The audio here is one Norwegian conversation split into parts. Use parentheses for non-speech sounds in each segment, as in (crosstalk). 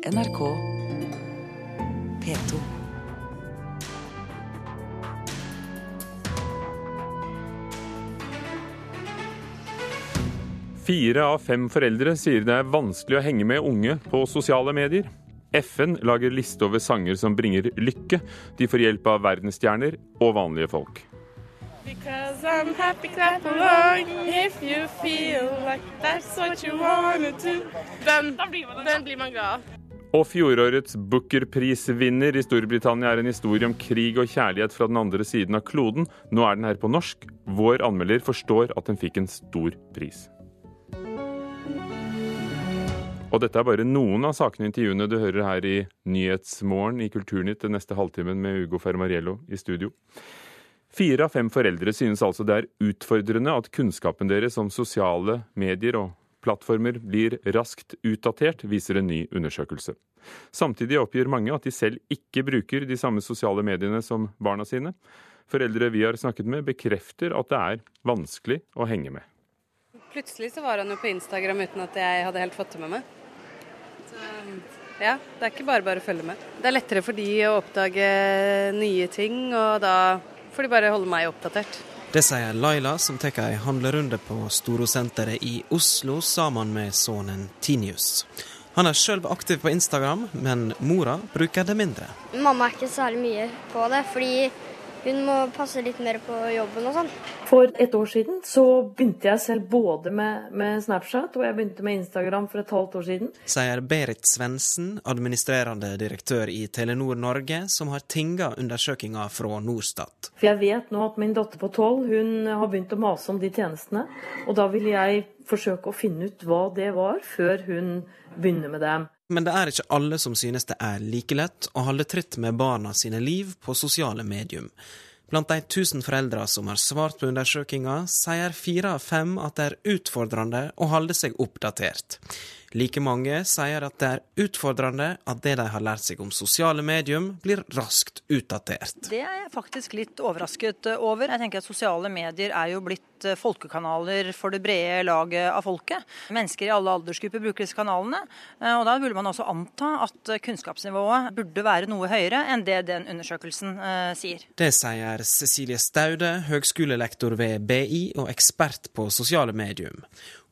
NRK P2. Fire av fem foreldre sier det er vanskelig å henge med unge på sosiale medier. FN lager liste over sanger som bringer lykke. De får hjelp av verdensstjerner og vanlige folk. Because I'm happy, clap along if you feel like that's what you wanna do. Den, den blir man glad av. Og fjorårets Booker-prisvinner i Storbritannia er en historie om krig og kjærlighet fra den andre siden av kloden. Nå er den her på norsk. Vår anmelder forstår at den fikk en stor pris. Og dette er bare noen av sakene i intervjuene du hører her i Nyhetsmorgen i Kulturnytt den neste halvtimen med Ugo Fermariello i studio. Fire av fem foreldre synes altså det er utfordrende at kunnskapen deres om sosiale medier og plattformer blir raskt utdatert, viser en ny undersøkelse. Samtidig oppgir mange at de selv ikke bruker de samme sosiale mediene som barna sine. Foreldre vi har snakket med, bekrefter at det er vanskelig å henge med. Plutselig så var han jo på Instagram uten at jeg hadde helt fått det med meg. Så ja, det er ikke bare bare å følge med. Det er lettere for de å oppdage nye ting, og da får de bare holde meg oppdatert. Det sier Laila, som tar ei handlerunde på Storosenteret i Oslo sammen med sønnen Tinius. Han er sjøl aktiv på Instagram, men mora bruker det mindre. Mamma er ikke særlig mye på det, fordi hun må passe litt mer på jobben og sånn. For et år siden så begynte jeg selv både med, med, Snapchat og jeg begynte med Instagram for et halvt år siden. Sier Berit Svendsen, administrerende direktør i Telenor Norge, som har tinga undersøkinga fra Norstat. For jeg vet nå at min datter på tolv hun har begynt å mase om de tjenestene. Og da vil jeg forsøke å finne ut hva det var, før hun begynner med dem. Men det er ikke alle som synes det er like lett å holde tritt med barna sine liv på sosiale medium. Blant de 1000 foreldre som har svart på undersøkinga, sier fire av fem at det er utfordrende å holde seg oppdatert. Like mange sier at det er utfordrende at det de har lært seg om sosiale medium, blir raskt utdatert. Det er jeg faktisk litt overrasket over. Jeg tenker at Sosiale medier er jo blitt eh, folkekanaler for det brede laget av folket. Mennesker i alle aldersgrupper bruker disse kanalene. Eh, og Da burde man også anta at kunnskapsnivået burde være noe høyere enn det den undersøkelsen eh, sier. Det sier Cecilie Staude, høgskolelektor ved BI og ekspert på sosiale medium.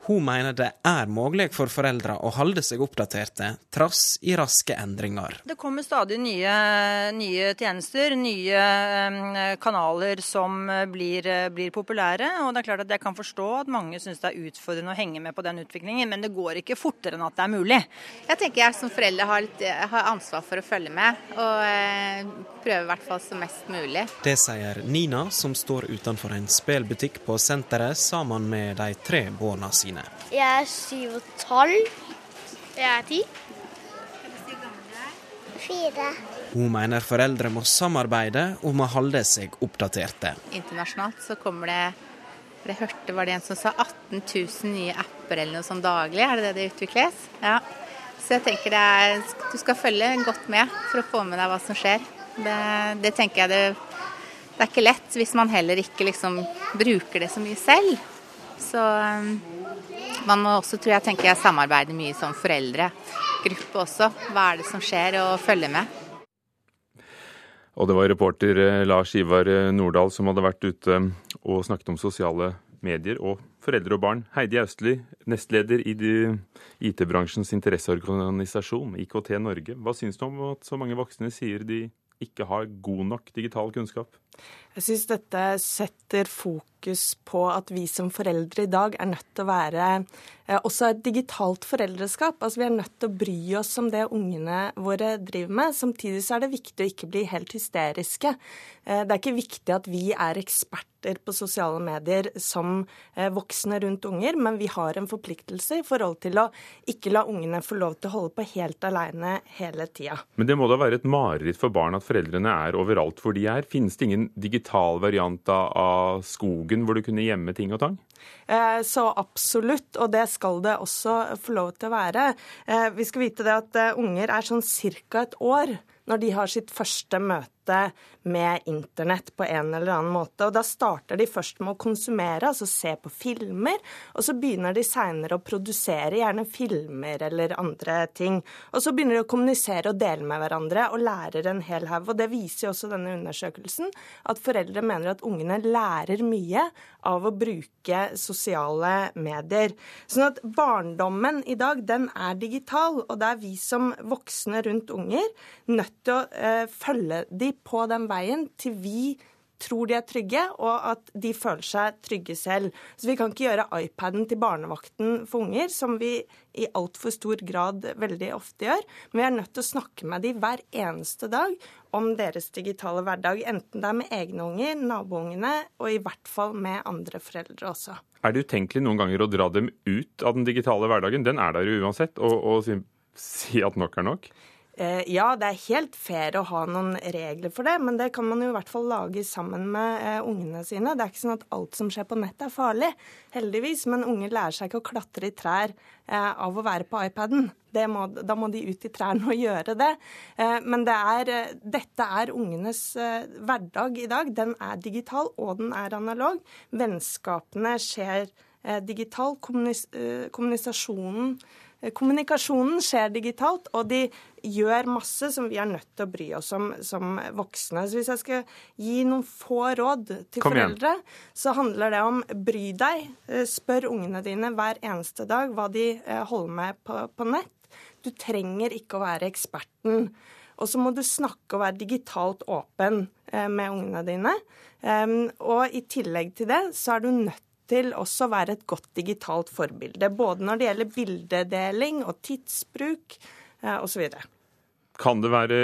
Hun mener det er mulig for foreldre å holde seg oppdaterte, trass i raske endringer. Det kommer stadig nye, nye tjenester, nye um, kanaler som blir, blir, populære. Og det er klart at jeg kan forstå at mange syns det er utfordrende å henge med på den utviklingen, men det går ikke fortere enn at det er mulig. Jeg tenker jeg som forelder har, litt, har ansvar for å følge med, og eh, prøve i hvert fall så mest mulig. Det sier Nina, som står utenfor en spelbutikk på senteret sammen med de tre barna sine dine? Jeg er syv og tolv. Jeg er ti. Fire. Hun mener foreldre må samarbeide om å holde seg oppdaterte. Internasjonalt så kommer det Jeg hørte var det en som sa 18 000 nye apper eller noe sånt daglig. Er det det det utvikles? Ja. Så jeg tenker det er, du skal følge godt med for å få med deg hva som skjer. Det, det tenker jeg det, det er ikke lett hvis man heller ikke liksom bruker det så mye selv. Så um, man må også, tror jeg, tenker jeg, samarbeide mye som foreldregruppe også. Hva er det som skjer, og følge med. Og det var reporter eh, Lars Ivar eh, Nordahl som hadde vært ute og snakket om sosiale medier og foreldre og barn. Heidi Austli, nestleder i IT-bransjens interesseorganisasjon IKT Norge. Hva syns du om at så mange voksne sier de ikke har god nok digital kunnskap? Jeg syns dette setter fokus på at vi som foreldre i dag er nødt til å være eh, også et digitalt foreldreskap. Altså Vi er nødt til å bry oss om det ungene våre driver med. Samtidig så er det viktig å ikke bli helt hysteriske. Eh, det er ikke viktig at vi er eksperter på sosiale medier som eh, voksne rundt unger, men vi har en forpliktelse i forhold til å ikke la ungene få lov til å holde på helt alene hele tida. Men det må da være et mareritt for barn at foreldrene er overalt hvor de er? Finnes det ingen digital digital variant av skogen hvor du kunne gjemme ting og tang? Eh, så absolutt, og det skal det også få lov til å være. Eh, vi skal vite det at eh, unger er sånn ca. et år når de har sitt første møte med internett på en eller annen måte. Og Da starter de først med å konsumere, altså se på filmer, og så begynner de seinere å produsere gjerne filmer eller andre ting. Og så begynner de å kommunisere og dele med hverandre og lærer en hel haug. Og det viser jo også denne undersøkelsen, at foreldre mener at ungene lærer mye av å bruke sosiale medier. Sånn at barndommen i dag, den er digital, og det er vi som voksne rundt unger nødt til å eh, følge de på den veien til vi tror de er trygge, og at de føler seg trygge selv. Så vi kan ikke gjøre iPaden til barnevakten for unger, som vi i altfor stor grad veldig ofte gjør. Men vi er nødt til å snakke med dem hver eneste dag om deres digitale hverdag. Enten det er med egne unger, naboungene, og i hvert fall med andre foreldre også. Er det utenkelig noen ganger å dra dem ut av den digitale hverdagen? Den er der jo uansett. og, og si, at nok er nok? Eh, ja, det er helt fair å ha noen regler for det, men det kan man jo i hvert fall lage sammen med eh, ungene sine. Det er ikke sånn at alt som skjer på nettet er farlig, heldigvis. Men unger lærer seg ikke å klatre i trær eh, av å være på iPaden. Må, da må de ut i trærne og gjøre det. men det er, dette er ungenes hverdag i dag. Den er digital, og den er analog. Vennskapene skjer digitalt. Kommunis kommunisasjonen kommunikasjonen skjer digitalt, og de gjør masse som vi er nødt til å bry oss om som voksne. Så hvis jeg skal gi noen få råd til Kom foreldre, igjen. så handler det om bry deg. Eh, spør ungene dine hver eneste dag hva de eh, holder med på, på nett. Du trenger ikke å være eksperten. Og så må du snakke og være digitalt åpen med ungene dine. Og i tillegg til det så er du nødt til også å være et godt digitalt forbilde. Både når det gjelder bildedeling og tidsbruk eh, osv. Kan det være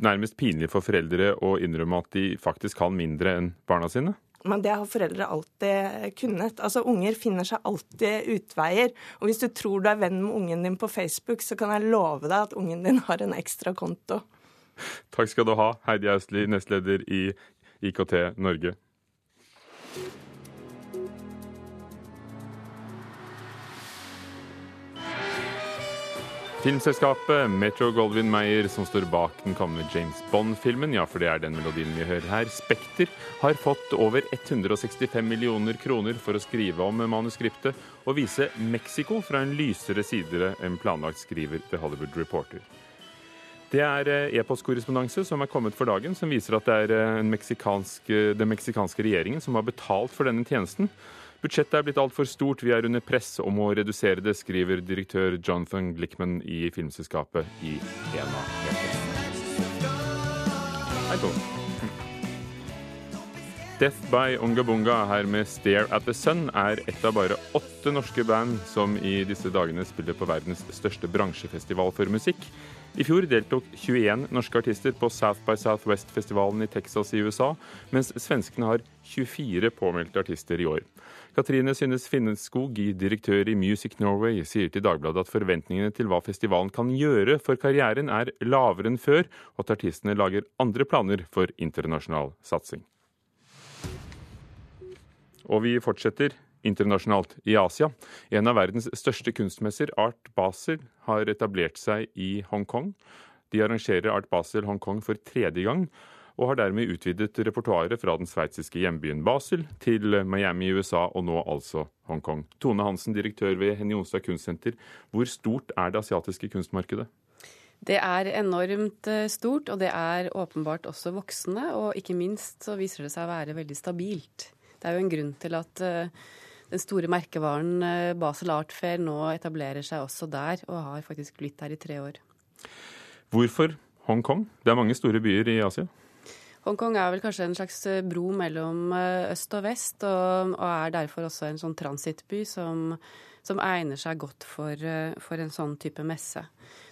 nærmest pinlig for foreldre å innrømme at de faktisk kan mindre enn barna sine? Men det har foreldre alltid kunnet. Altså, Unger finner seg alltid utveier. Og hvis du tror du er venn med ungen din på Facebook, så kan jeg love deg at ungen din har en ekstra konto. Takk skal du ha, Heidi Austli, nestleder i IKT Norge. Filmselskapet Metro Goldwyn Mayer, som står bak den kommende James Bond-filmen, ja, for det er den melodien vi hører her, Spekter, har fått over 165 millioner kroner for å skrive om manuskriptet og vise Mexico fra en lysere side enn planlagt, skriver The Hollywood Reporter. Det er eh, e-postkorrespondanse som er kommet for dagen, som viser at det er eh, meksikansk, den meksikanske regjeringen som har betalt for denne tjenesten. Budsjettet er blitt altfor stort, vi er under press og må redusere det, skriver direktør Jonathan Glickman i Filmselskapet i ENA. Hei, Tom. Death by Ongabunga her med 'Stare at the Sun' er et av bare åtte norske band som i disse dagene spiller på verdens største bransjefestival for musikk. I fjor deltok 21 norske artister på South by Southwest-festivalen i Texas i USA, mens svenskene har 24 påmeldte artister i år. Katrine Synnes Finneskog, direktør i Music Norway, sier til Dagbladet at forventningene til hva festivalen kan gjøre for karrieren er lavere enn før, og at artistene lager andre planer for internasjonal satsing. Og vi fortsetter internasjonalt i Asia. En av verdens største kunstmesser, Art Basel, har etablert seg i Hongkong. De arrangerer Art Basel Hongkong for tredje gang, og har dermed utvidet repertoaret fra den sveitsiske hjembyen Basel til Miami i USA, og nå altså Hongkong. Tone Hansen, direktør ved Henny Onsdag kunstsenter. Hvor stort er det asiatiske kunstmarkedet? Det er enormt eh, stort, og det er åpenbart også voksende. Og ikke minst så viser det seg å være veldig stabilt. Det er jo en grunn til at eh, den store merkevaren eh, Basel Art Fair nå etablerer seg også der, og har faktisk blitt der i tre år. Hvorfor Hongkong? Det er mange store byer i Asia? Hongkong er vel kanskje en slags eh, bro mellom eh, øst og vest, og, og er derfor også en sånn transittby som, som, egner seg godt for, for, en sånn type messe.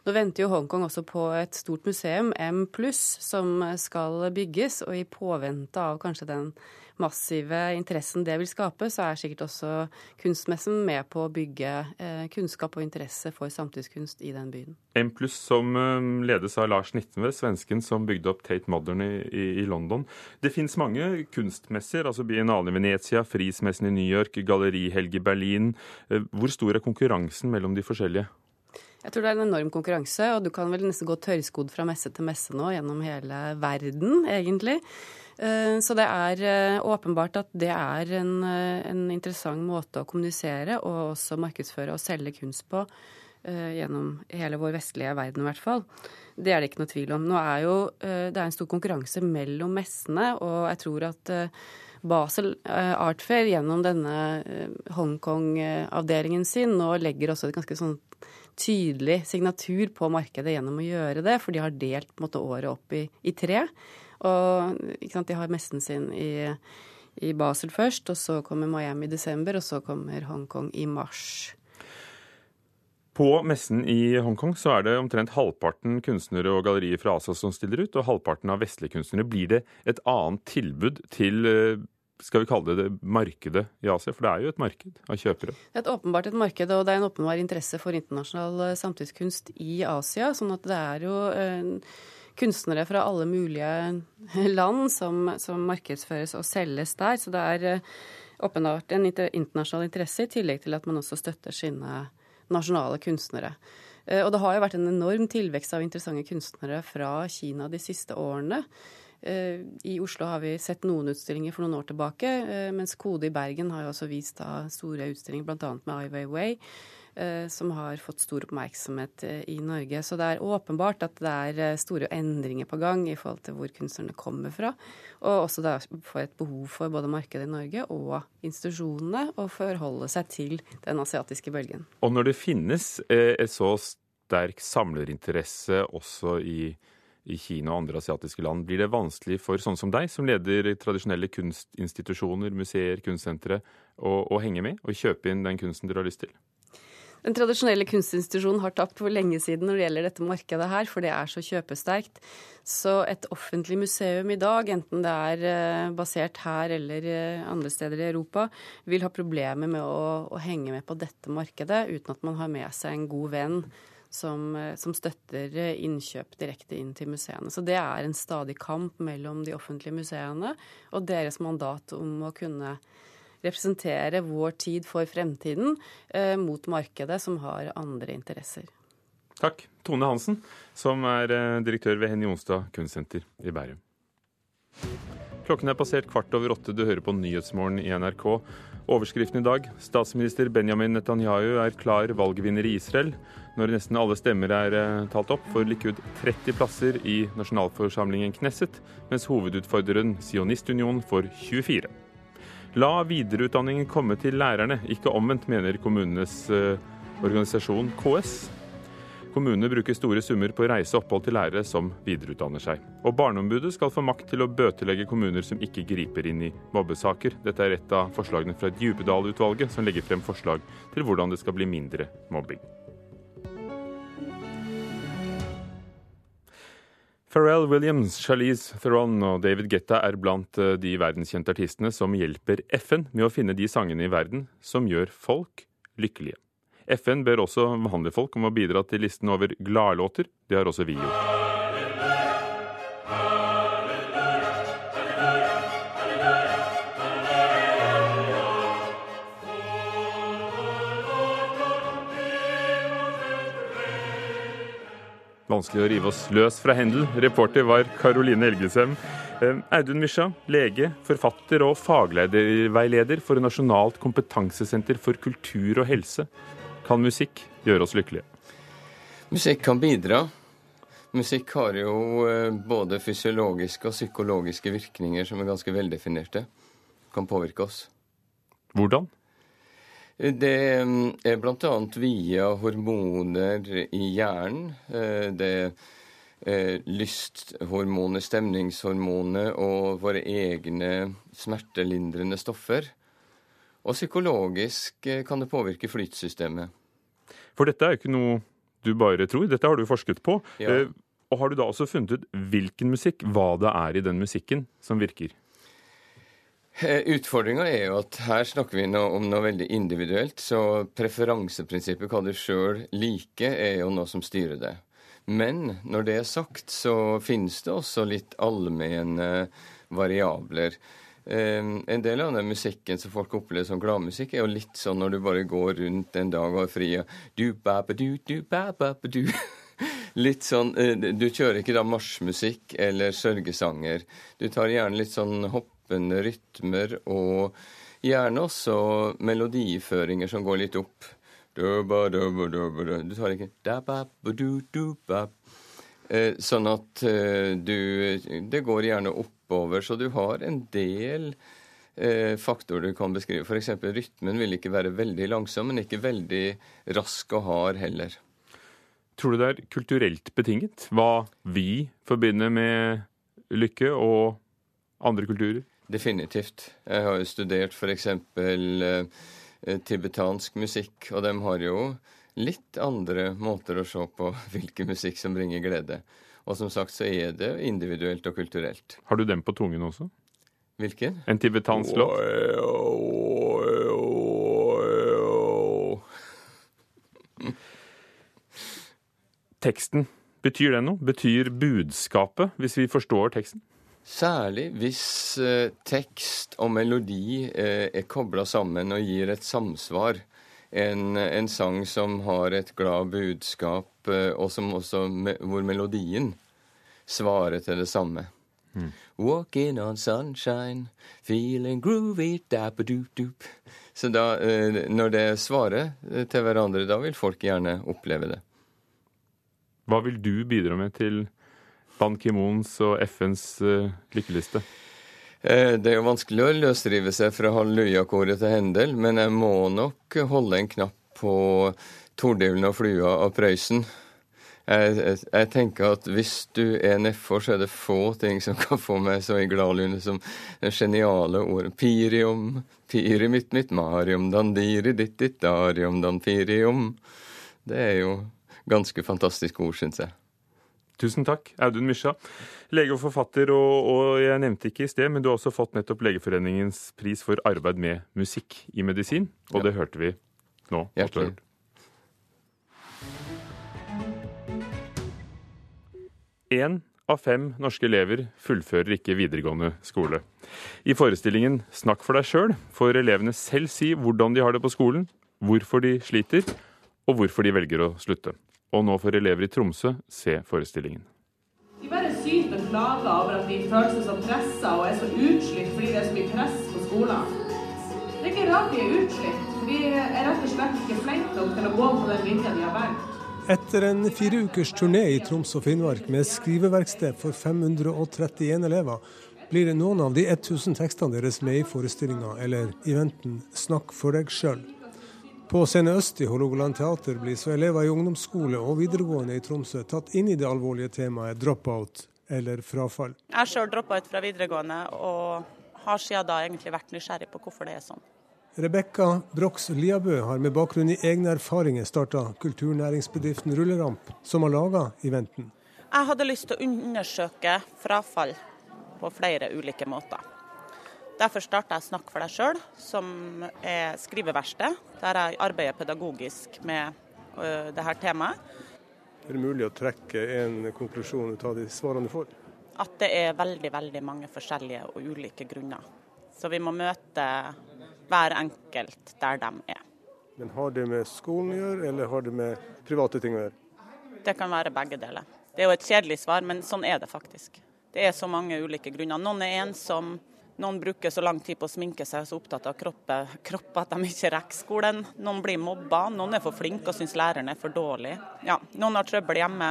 Nå venter jo Hongkong også på et stort museum, M som skal bygges, og i påvente av kanskje den massive interessen det vil skape, så er sikkert også kunstmessen med på å bygge eh, kunnskap og interesse for samtidskunst i den byen. M pluss som eh, ledes av Lars Nittenve, svensken som bygde opp Tate Modern i, i London. Det fins mange kunstmesser, altså Biennale i Venezia, Frismessen i New York, Gallerihelg i Berlin. Eh, hvor stor er konkurransen mellom de forskjellige? Jeg tror det er en enorm konkurranse, og du kan vel nesten gå tørrskodd fra messe til messe nå gjennom hele verden, egentlig. Eh, så det er eh, åpenbart at det er en, eh, en interessant måte å kommunisere og også markedsføre og selge kunst på gjennom hele vår vestlige verden, i hvert fall. Det er det ikke noe tvil om. Nå er jo det er en stor konkurranse mellom messene, og jeg tror at Basel Art Fair gjennom denne Hongkong-avdelingen sin nå legger også et ganske sånn tydelig signatur på markedet gjennom å gjøre det, for de har delt måte, året opp i, i tre. Og sant, de har messen sin i, i, Basel først, og så kommer Miami i desember, og så kommer Hongkong i mars. På messen i Hongkong så er det omtrent halvparten kunstnere og gallerier fra Asia som stiller ut, og halvparten av vestlige kunstnere. Blir det et annet tilbud til eh, skal vi kalle det, det markedet i Asia? For det er jo et marked av kjøpere? Det er et åpenbart et marked, og det er en åpenbar interesse for internasjonal eh, samtidskunst i Asia. sånn at det er jo eh, kunstnere fra alle mulige land som, som, markedsføres og selges der. Så det er eh, åpenbart en internasjonal interesse, i tillegg til at man også støtter sine nasjonale kunstnere. Og det har jo vært en enorm tilvekst av interessante kunstnere fra Kina de siste årene. Eh, I Oslo har vi sett noen utstillinger for noen år tilbake, eh, mens Kode i Bergen har jo også vist store utstillinger, bl.a. med Ai Weiwei, eh, som har fått stor oppmerksomhet i Norge. Så det er åpenbart at det er store endringer på gang i forhold til hvor kunstnerne kommer fra. Og også da får et behov for både markedet i Norge og institusjonene å forholde seg til den asiatiske bølgen. Og når det finnes et så sterk samlerinteresse også i i Kina og andre asiatiske land. Blir det vanskelig for sånn som deg, som leder tradisjonelle kunstinstitusjoner, museer, kunstsentre, å, å henge med og kjøpe inn den kunsten dere har lyst til? Den tradisjonelle kunstinstitusjonen har tapt for lenge siden når det gjelder dette markedet her, for det er så kjøpesterkt. Så et offentlig museum i dag, enten det er eh, basert her eller eh, andre steder i Europa, vil ha problemer med å, å henge med på dette markedet uten at man har med seg en god venn som, eh, som, støtter eh, innkjøp direkte inn til museene. Så det er en stadig kamp mellom de offentlige museene og deres mandat om å kunne representere vår tid for fremtiden eh, mot markedet, som har andre interesser. Takk. Tone Hansen, som er eh, direktør ved Henny Jonstad kunstsenter i Bærum. Klokken er passert kvart over åtte. Du hører på Nyhetsmorgen i NRK. Overskriften i dag statsminister Benjamin Netanyahu er klar valgvinner i Israel. Når nesten alle stemmer er eh, talt opp, får Likud 30 plasser i nasjonalforsamlingen Knesset, mens hovedutfordreren Sionistunionen får 24. La videreutdanningen komme til lærerne, ikke omvendt, mener kommunenes eh, organisasjon KS. Kommunene bruker store summer på reise opphold til lærere som videreutdanner seg. Og Barneombudet skal få makt til å bøtelegge kommuner som ikke griper inn i mobbesaker. Dette er et av forslagene fra Djupedal-utvalget, som legger frem forslag til hvordan det skal bli mindre mobbing. Pharrell Williams, Charlize Theron og David Getta er blant eh, de verdenskjente artistene som hjelper FN med å finne de sangene i verden som gjør folk lykkelige. FN ber også vanlige folk om å bidra til listen over gladlåter. Det har også vi gjort. Vanskelig å rive oss løs fra Hendel. Reporter var Karoline Elgesem. Eh, Audun Mysja, lege, forfatter og faglederveileder for Nasjonalt kompetansesenter for kultur og helse. Kan musikk gjøre oss lykkelige? Musikk kan bidra. Musikk har jo eh, både fysiologiske og psykologiske virkninger som er ganske veldefinerte. Kan påvirke oss. Hvordan? Det mm, er bl.a. via hormoner i hjernen. Eh, det er lysthormoner, stemningshormoner og våre egne smertelindrende stoffer. Og psykologisk eh, kan det påvirke flytsystemet. For dette er jo ikke noe du bare tror, dette har du forsket på. Ja. Eh, og har du da også funnet ut hvilken musikk, hva det er i den musikken som virker? Eh, Utfordringa er jo at her snakker vi om noe veldig individuelt, så preferanseprinsippet, hva du sjøl liker, er jo noe som styrer det. Men når det er sagt, så finnes det også litt allmenne variabler. Um, en del av den musikken som folk opplever som gladmusikk, er jo litt sånn når du bare går rundt en dag og er fri og du, ba, ba, du, du, ba, ba, du. (laughs) Litt sånn uh, Du kjører ikke da marsjmusikk eller sørgesanger. Du tar gjerne litt sånn hoppende rytmer og gjerne også melodiføringer som går litt opp. Du tar ikke uh, Sånn at uh, du Det går gjerne opp oppover. Så du har en del eh, faktorer du kan beskrive. F.eks. rytmen vil ikke være veldig langsom, men ikke veldig rask og hard heller. Tror du det er kulturelt betinget hva vi forbinder med lykke og andre kulturer? Definitivt. Jeg har jo studert f.eks. Eh, tibetansk musikk, og de har jo litt andre måter å se på (laughs) hvilken musikk som bringer glede. Og som sagt så er det individuelt og kulturelt. Har du den på tungen også? Hvilken? En tibetansk låt? Teksten, betyr den noe? Betyr budskapet, hvis vi forstår teksten? Særlig hvis eh, tekst og melodi eh, er kobla sammen og gir et samsvar. En, en, sang som har et glad budskap, eh, og som også, hvor melodien svarer til det samme. Mm. Walking on sunshine, feeling groovy, dap-a-doop-doop. Så da, eh, når det svarer eh, til hverandre, da vil folk gjerne oppleve det. Hva vil du bidra med til Ban Ki-moons og FNs lykkeliste? Det er jo vanskelig å løsrive seg fra hallelujakoret til Hendel, men jeg må nok holde en knapp på Tordelen og flua av Prøysen. Jeg, jeg, jeg, tenker at hvis du er nedfor, så er det få ting som kan få meg så i gladlune som det geniale ordet pirium, piri mitt mitt marium, dandiri ditt ditt darium, danfirium. Det er jo ganske fantastisk ord, syns jeg. Tusen takk, Audun Mysja. Lege og forfatter, og, og, jeg nevnte ikke i sted, men du har også fått nettopp Legeforeningens pris for arbeid med musikk i medisin, og ja. det hørte vi nå. Hjertelig. Én av fem norske elever fullfører ikke videregående skole. I forestillingen Snakk for deg sjøl får elevene selv si hvordan de har det på skolen, hvorfor de sliter, og hvorfor de velger å slutte. Og nå får elever i Tromsø se forestillingen. De bare syter og klager over at de føler seg så pressa og er så utslitt fordi det er så mye press på skolen. Det er ikke rart de er utslitt, for de er rett og slett ikke flinke nok til å gå på den linja de har valgt. Etter en fire ukers turné i Troms og Finnmark med skriveverksted for 531 elever, blir noen av de 1000 tekstene deres med i forestillinga eller eventen 'Snakk for deg sjøl'. På Scene Øst i Hålogaland teater blir så elever i ungdomsskole og videregående i Tromsø tatt inn i det alvorlige temaet dropout, eller frafall. Jeg sjøl droppa ut fra videregående, og har siden da egentlig vært nysgjerrig på hvorfor det er sånn. Rebekka Brox Liabø har med bakgrunn i egne erfaringer starta kulturnæringsbedriften Rulleramp, som har laga eventen. Jeg hadde lyst til å undersøke frafall på flere ulike måter. Derfor starta jeg Snakk for deg sjøl, som er skriveverksted, der jeg arbeider pedagogisk med uh, dette temaet. Er det mulig å trekke en konklusjon ut av de svarene du får? At det er veldig, veldig mange forskjellige og ulike grunner. Så vi må møte hver enkelt der de er. Men Har det med skolen å gjøre, eller har det med private ting å gjøre? Det kan være begge deler. Det er jo et kjedelig svar, men sånn er det faktisk. Det er så mange ulike grunner. Noen er ensom, noen bruker så lang tid på å sminke seg og så opptatt av kroppen, kropp at de ikke rekker skolen. Noen blir mobba, noen er for flinke og syns læreren er for dårlig. Ja, noen har trøbbel hjemme.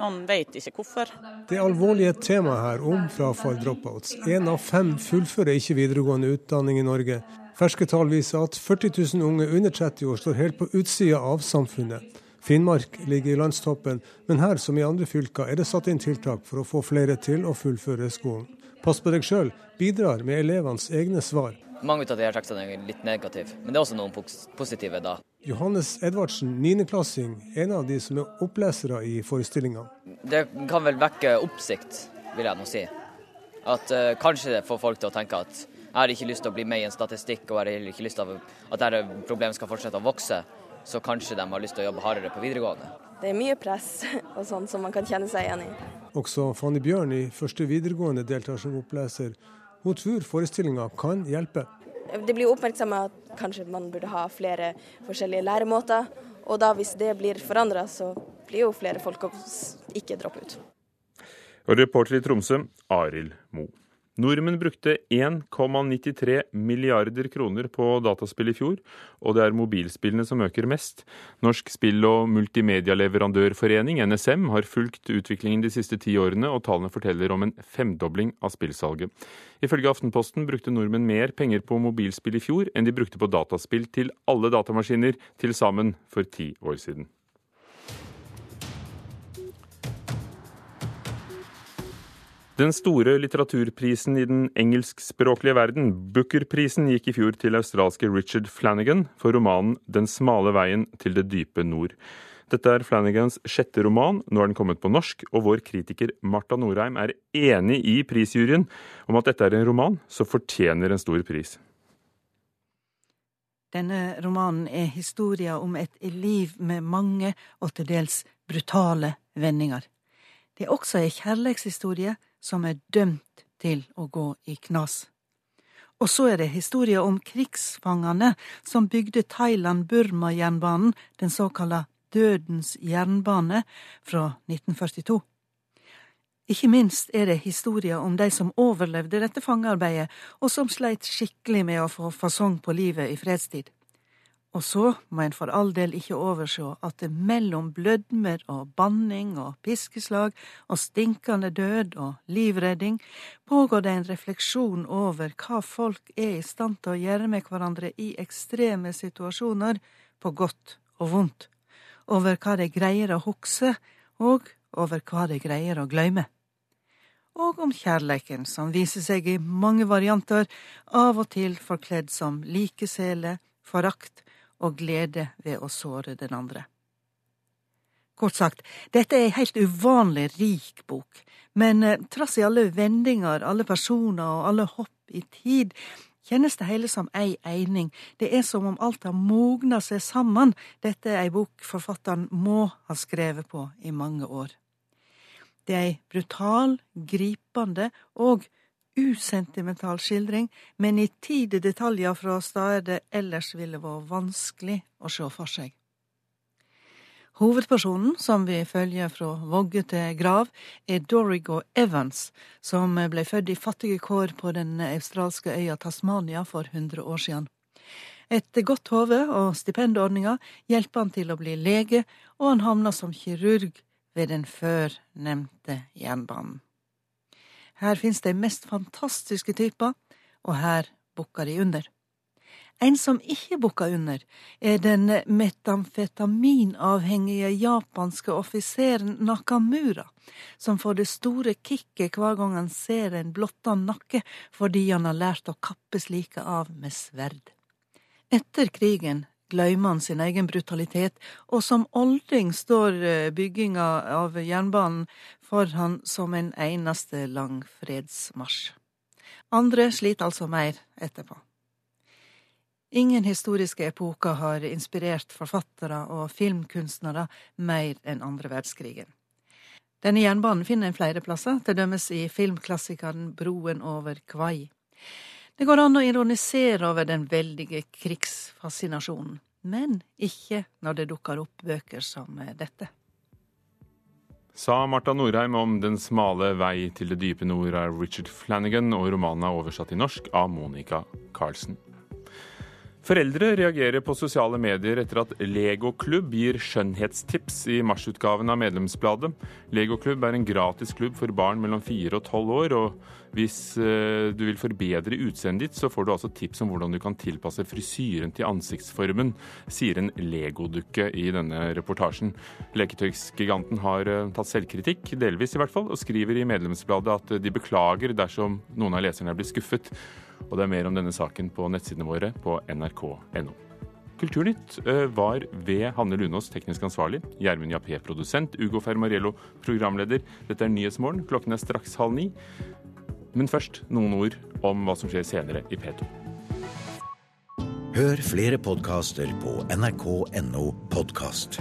Noen vet ikke hvorfor. Det alvorlige temaet her om frafall dropouts. Én av fem fullfører ikke videregående utdanning i Norge. Ferske tall viser at 40 000 unge under 30 år står helt på utsida av samfunnet. Finnmark ligger i landstoppen, men her som i andre fylker er det satt inn tiltak for å få flere til å fullføre skolen. Pass på deg sjøl bidrar med elevenes egne svar. Mange av de her tekstene er litt negative, men det er også noen positive da. Johannes Edvardsen, niendeklassing, en av de som er opplesere i forestillinga. Det kan vel vekke oppsikt, vil jeg nå si. At uh, kanskje det får folk til å tenke at jeg har ikke lyst til å bli med i en statistikk, og jeg har ikke lyst til at dette problemet skal fortsette å vokse. Så kanskje de har lyst til å jobbe hardere på videregående. Det er mye press (laughs) og sånn som man kan kjenne seg igjen i. Også Fanny Bjørn i første videregående deltar som oppleser. Hun tror forestillinga kan hjelpe. Det blir oppmerksomhet at kanskje man burde ha flere forskjellige læremåter. Og da hvis det blir forandra, så blir jo flere folk å ikke droppe ut. Og reporter i Tromsø, Arild Moe. Nordmenn brukte 1,93 milliarder kroner på dataspill i fjor, og det er mobilspillene som øker mest. Norsk spill- og multimedialeverandørforening, NSM, har fulgt utviklingen de siste ti årene, og tallene forteller om en femdobling av spillsalget. Ifølge Aftenposten brukte nordmenn mer penger på mobilspill i fjor enn de brukte på dataspill til alle datamaskiner til sammen for ti år siden. Den store litteraturprisen i den engelskspråklige verden, Booker-prisen, gikk i fjor til australske Richard Flanagan for romanen 'Den smale veien til det dype nord'. Dette er Flanagans sjette roman, nå er den kommet på norsk, og vår kritiker Marta Norheim er enig i prisjuryen om at dette er en roman som fortjener en stor pris. Denne romanen er historia om et liv med mange og til dels brutale vendinger. Det er også ei kjærleikshistorie som er dømt til å gå i knas. Og så er det historia om krigsfangene som bygde Thailand-Burma-jernbanen, den såkalla Dødens jernbane, fra 1942. Ikke minst er det historia om de som overlevde dette fangearbeidet, og som sleit skikkelig med å få fasong på livet i fredstid. Og så må en for all del ikke overse at det mellom blødmer og banning og piskeslag og stinkende død og livredding pågår det en refleksjon over hva folk er i stand til å gjøre med hverandre i ekstreme situasjoner, på godt og vondt, over hva de greier å hukse, og over hva de greier å gløyme. Og om kjærleiken som viser seg i mange varianter, av og til forkledd som likesele, forakt, og glede ved å såre den andre. Kort sagt, dette er ei helt uvanlig rik bok, men eh, trass i alle vendinger, alle personer og alle hopp i tid, kjennes det hele som ei eining, det er som om alt har mogna seg sammen, dette er ei bok forfatteren må ha skrevet på i mange år. Det er ei brutal, gripende og usentimental skildring, men i tide detaljer fra steder det ellers ville vært vanskelig å se for seg. Hovedpersonen, som vi følger fra vogge til grav, er Dorigo Evans, som ble født i fattige kår på den australske øya Tasmania for 100 år siden. Et godt hode og stipendordninger hjelper han til å bli lege, og han havner som kirurg ved den før nevnte jernbanen. Her finnes de mest fantastiske typer, og her bukker de under. En som ikke bukker under, er den metamfetaminavhengige japanske offiseren Nakamura, som får det store kicket hver gang han ser en blotta nakke fordi han har lært å kappe slike av med sverd. Etter krigen glemmer han sin egen brutalitet, og som olding står eh, bygginga av jernbanen for han som en eneste lang fredsmarsj. Andre sliter altså mer etterpå. Ingen historiske epoker har inspirert forfattere og filmkunstnere mer enn andre verdenskrigen. Denne jernbanen finner en flere plasser, til dømes i filmklassikeren Broen over Kvai. Det går an å ironisere over den veldige krigsfascinasjonen, men ikke når det dukker opp bøker som dette. Sa Marta Norheim om Den smale vei til det dype nord av Richard Flanagan, og romanen er oversatt til norsk av Monica Carlsen. Foreldre reagerer på sosiale medier etter at Legoklubb gir skjønnhetstips i marsutgaven av medlemsbladet. Legoklubb er en gratis klubb for barn mellom fire og tolv år. og Hvis eh, du vil forbedre utseendet ditt, så får du altså tips om hvordan du kan tilpasse frisyren til ansiktsformen, sier en legodukke i denne reportasjen. Leketøysgiganten har eh, tatt selvkritikk, delvis i hvert fall, og skriver i medlemsbladet at de beklager dersom noen av leserne er blitt skuffet. Og det er mer om denne saken på nettsidene våre på nrk.no. Kulturnytt eh, var ved Hanne Lunås teknisk ansvarlig, Gjermund Jappé produsent, Ugo Fermariello programleder. Dette er Nyhetsmorgen, klokken er straks halv ni. Men først noen ord om hva som skjer senere i P2. Hør flere podkaster på nrk.no podkast.